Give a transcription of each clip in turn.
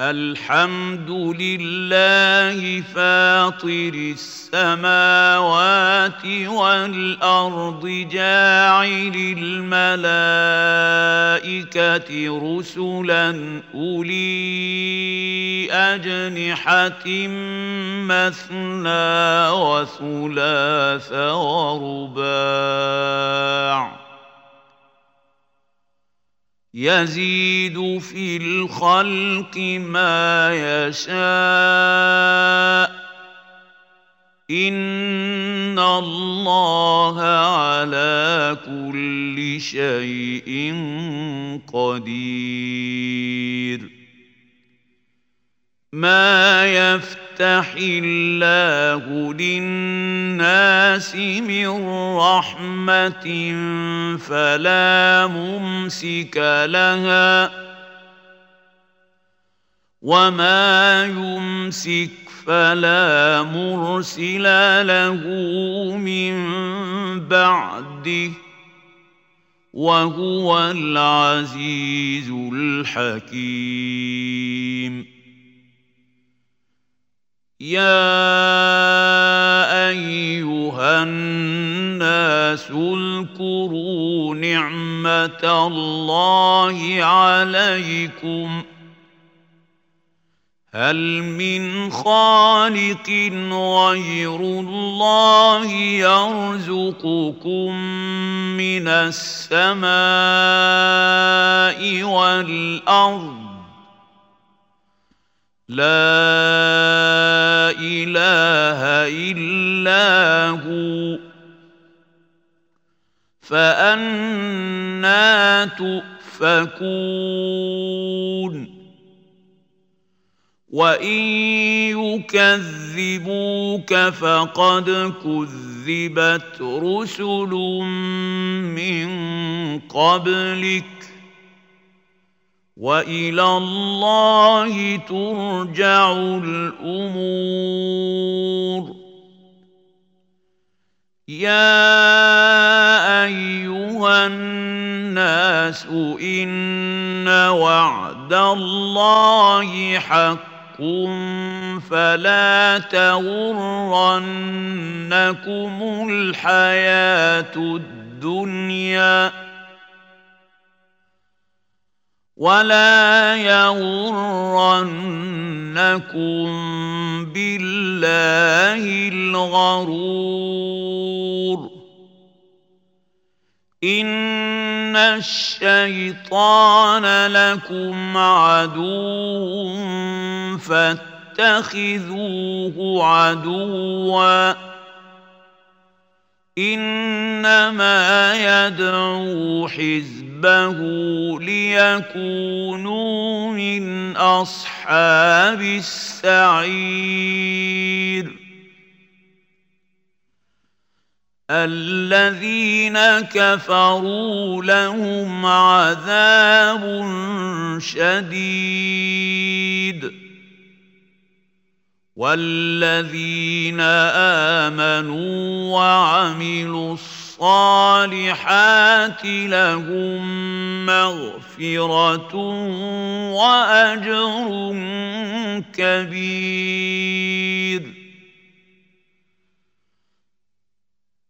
الحمد لله فاطر السماوات والأرض جاعل الملائكة رسلا أولي أجنحة مثنى وثلاث ورباع. يزيد في الخلق ما يشاء. إن الله على كل شيء قدير. ما يفتح الله للناس من رحمة فلا ممسك لها وما يمسك فلا مرسل له من بعده وهو العزيز الحكيم. يا ايها الناس اذكروا نعمه الله عليكم هل من خالق غير الله يرزقكم من السماء والارض لا إله إلا هو. فأنا تؤفكون. وإن يكذبوك فقد كذبت رسل من قبلك. والى الله ترجع الأمور. يا ايها الناس ان وعد الله حق فلا تغرنكم الحياة الدنيا. ولا يغرنكم بالله الغرور ان الشيطان لكم عدو فاتخذوه عدوا إنما يدعو حزبه ليكونوا من أصحاب السعير. الذين كفروا لهم عذاب شديد. والذين امنوا وعملوا الصالحات لهم مغفرة وأجر كبير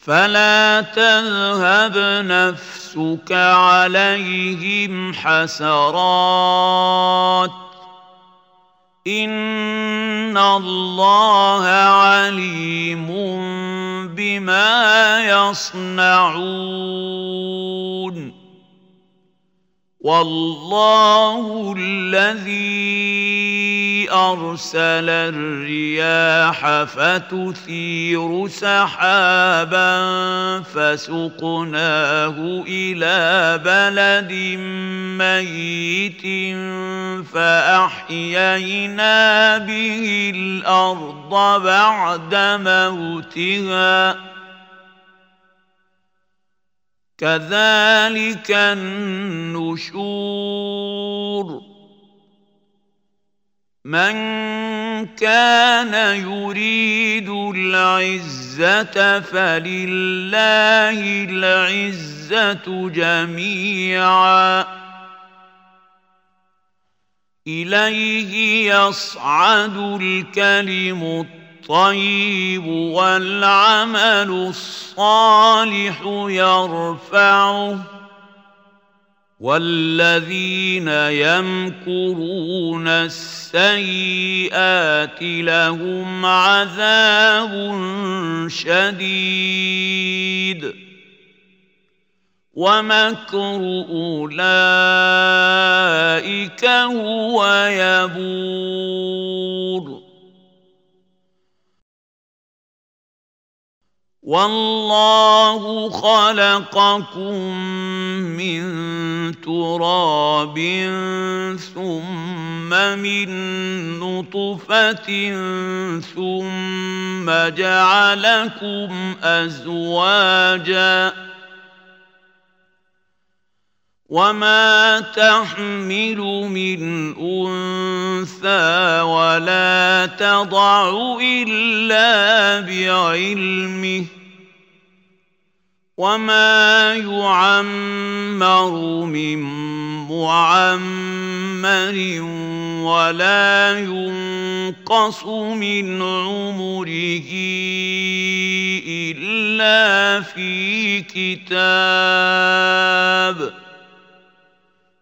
فلا تذهب نفسك عليهم حسرات. إن الله عليم بما يصنعون. والله الذي أرسل الرياح فتثير سحابا فسقناه إلى بلد ميت فأحيينا به الأرض بعد موتها. كذلك النشور. من كان يريد العزة فلله العزة جميعا. إليه يصعد الكلم الطيب والعمل الصالح يرفعه. والذين يمكرون السيئات لهم عذاب شديد ومكر اولئك هو يبور والله خلقكم من تراب ثم من نطفة ثم جعلكم أزواجا وما تحمل من انثى ولا تضع الا بعلمه وما يعمر من معمر ولا ينقص من عمره الا في كتاب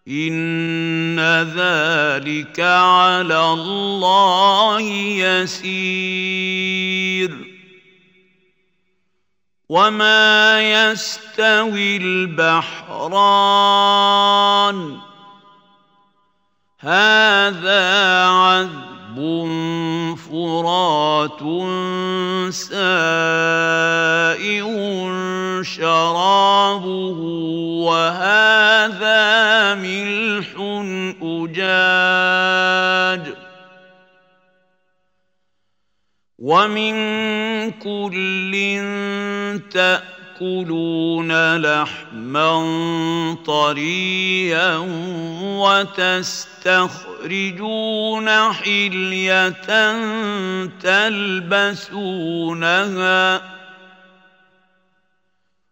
ان ذلك على الله يسير وما يستوي البحران هذا عذب فرات سائغ ومن كل تاكلون لحما طريا وتستخرجون حليه تلبسونها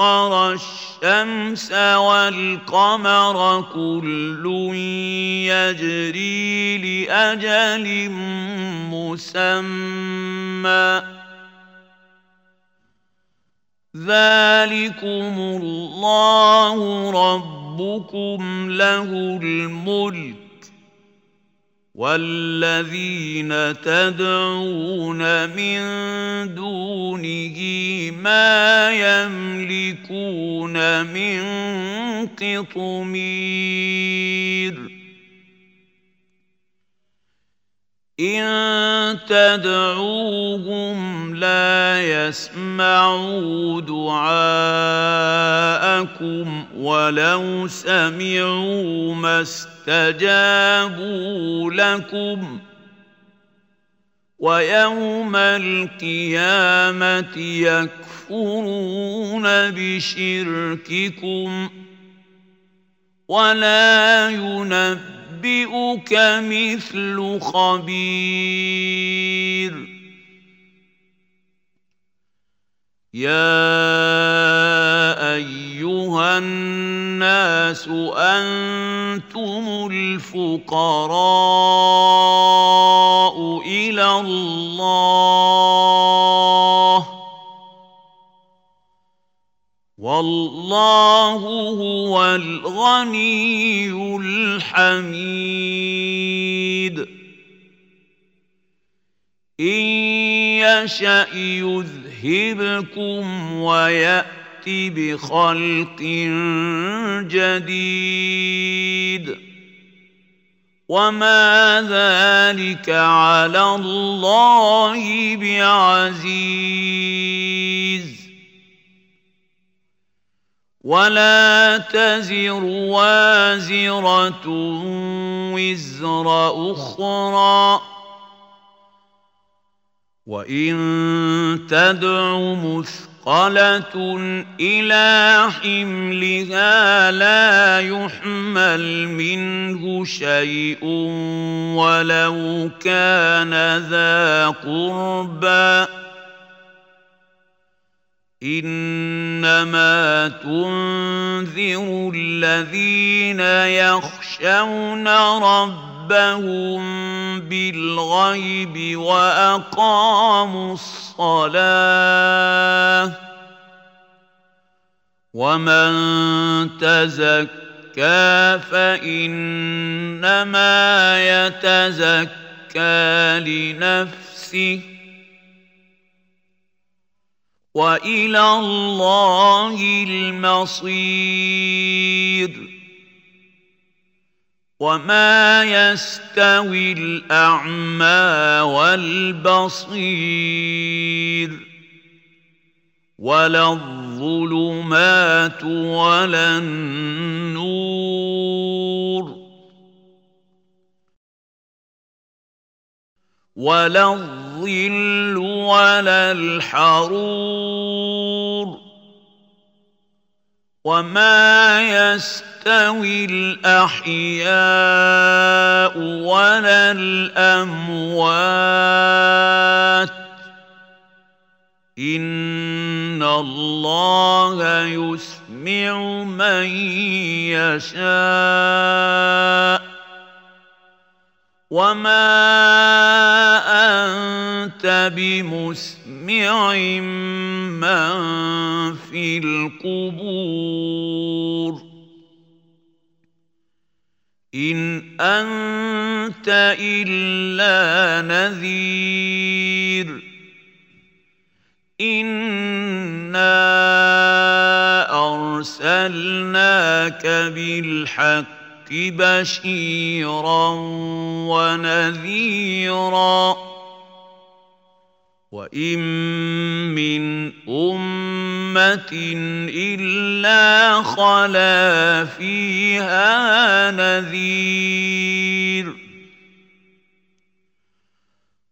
الشمس والقمر كل يجري لأجل مسمى. ذلكم الله رب ربكم له الملك. والذين تدعون من دونه ما يملكون من قطمير ان تدعوهم لا يسمعوا دعاءكم ولو سمعوا ما استجابوا لكم ويوم القيامه يكفرون بشرككم ولا ينبئون ينبئك مثل خبير. يا أيها الناس أنتم الفقراء إلى الله. والله هو الغني الحميد. إن يشأ يذهبكم ويأتي بخلق جديد. وما ذلك على الله بعزيز. ولا تزر وازرة وزر أخرى. وإن تدع مثقل مثقلة إلى حملها لا يحمل منه شيء ولو كان ذا قربى. إنما تنذر الذين يخشون ربهم بالغيب وأقاموا الصلاة ومن تزكى فإنما يتزكى لنفسه وإلى الله المصير. وما يستوي الأعمى والبصير. ولا الظلمات ولا النور. ولا الظل ولا الحرور وما يستوي الأحياء ولا الأموات إن الله يسمع من يشاء وما انت بمسمع من في القبور ان انت الا نذير انا ارسلناك بالحق بشيرا ونذيرا وإن من أمة إلا خلا فيها نذير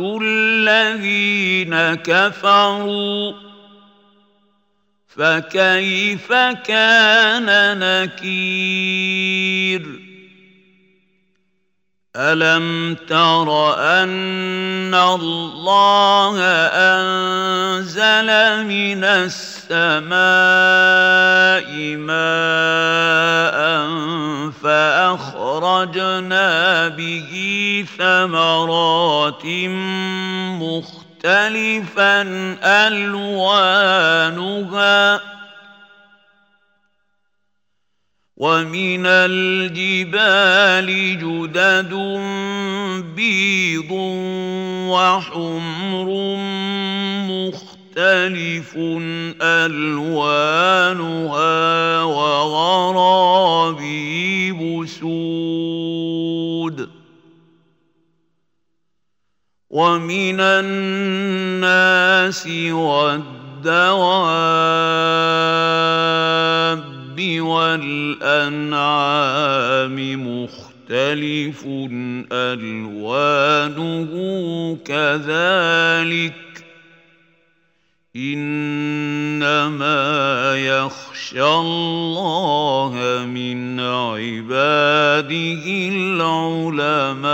الذين كفروا فكيف كان نكير الم تر ان الله انزل من السماء ماء فاخرجنا به ثمرات مختلفا الوانها ومن الجبال جدد بيض وحمر مختلف ألوانها وغرابيب سود. ومن الناس والدواب والأنعام مختلف ألوانه كذلك إنما يخشى الله من عباده العلماء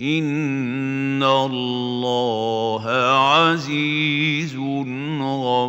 إن الله عزيز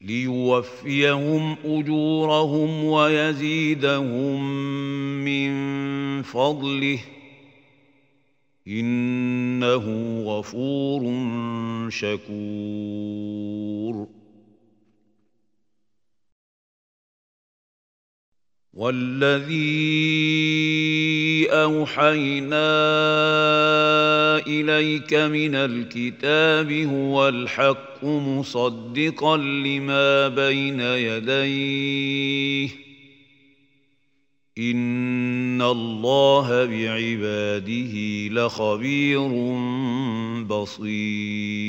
ليوفيهم أجورهم ويزيدهم من فضله. إنه غفور شكور. والذي أوحينا إليك من الكتاب هو الحق مصدقا لما بين يديه. إن الله بعباده لخبير بصير.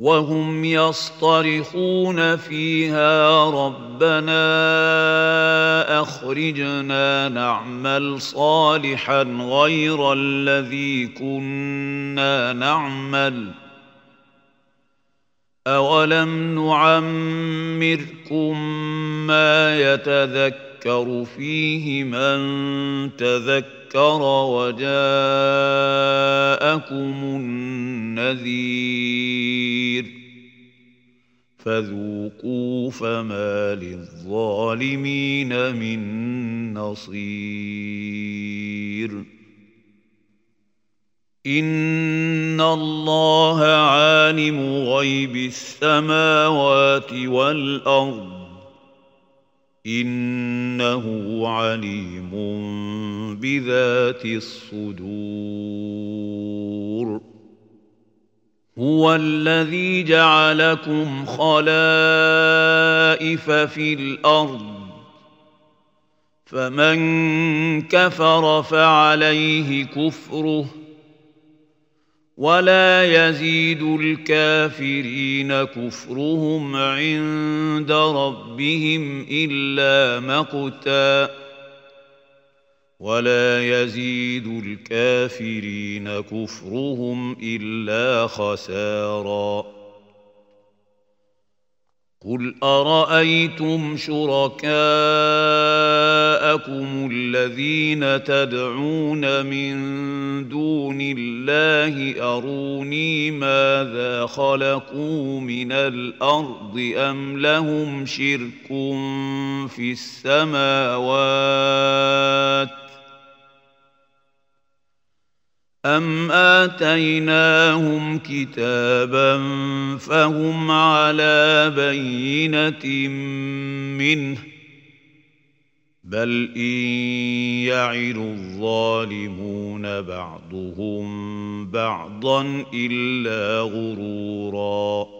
وهم يصطرخون فيها ربنا أخرجنا نعمل صالحا غير الذي كنا نعمل أولم نعمركم ما يتذكر فيه من تذكر ذكر وجاءكم النذير فذوقوا فما للظالمين من نصير إن الله عالم غيب السماوات والأرض إنه عليم بذات الصدور. هو الذي جعلكم خلائف في الأرض. فمن كفر فعليه كفره. ولا يزيد الكافرين كفرهم عند ربهم إلا مقتا. ولا يزيد الكافرين كفرهم إلا خسارا. قل ارايتم شركاءكم الذين تدعون من دون الله اروني ماذا خلقوا من الأرض ام لهم شرك في السماوات أم آتيناهم كتابا فهم على بينة منه بل إن يعد الظالمون بعضهم بعضا إلا غروراً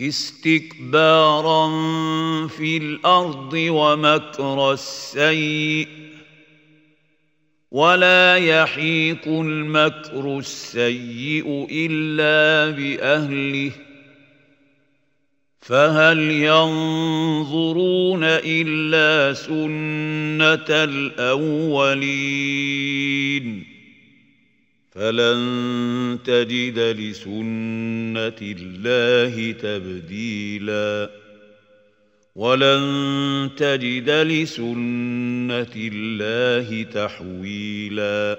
استكبارا في الأرض ومكر السيء ولا يحيق المكر السيء إلا بأهله فهل ينظرون إلا سنة الأولين فلن تجد لسنه الله تبديلا ولن تجد لسنه الله تحويلا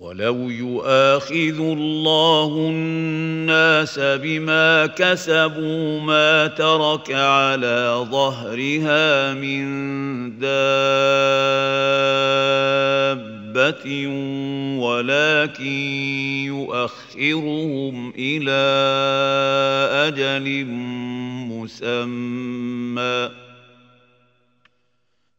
ولو يؤاخذ الله الناس بما كسبوا ما ترك على ظهرها من دابة ولكن يؤخرهم إلى أجل مسمى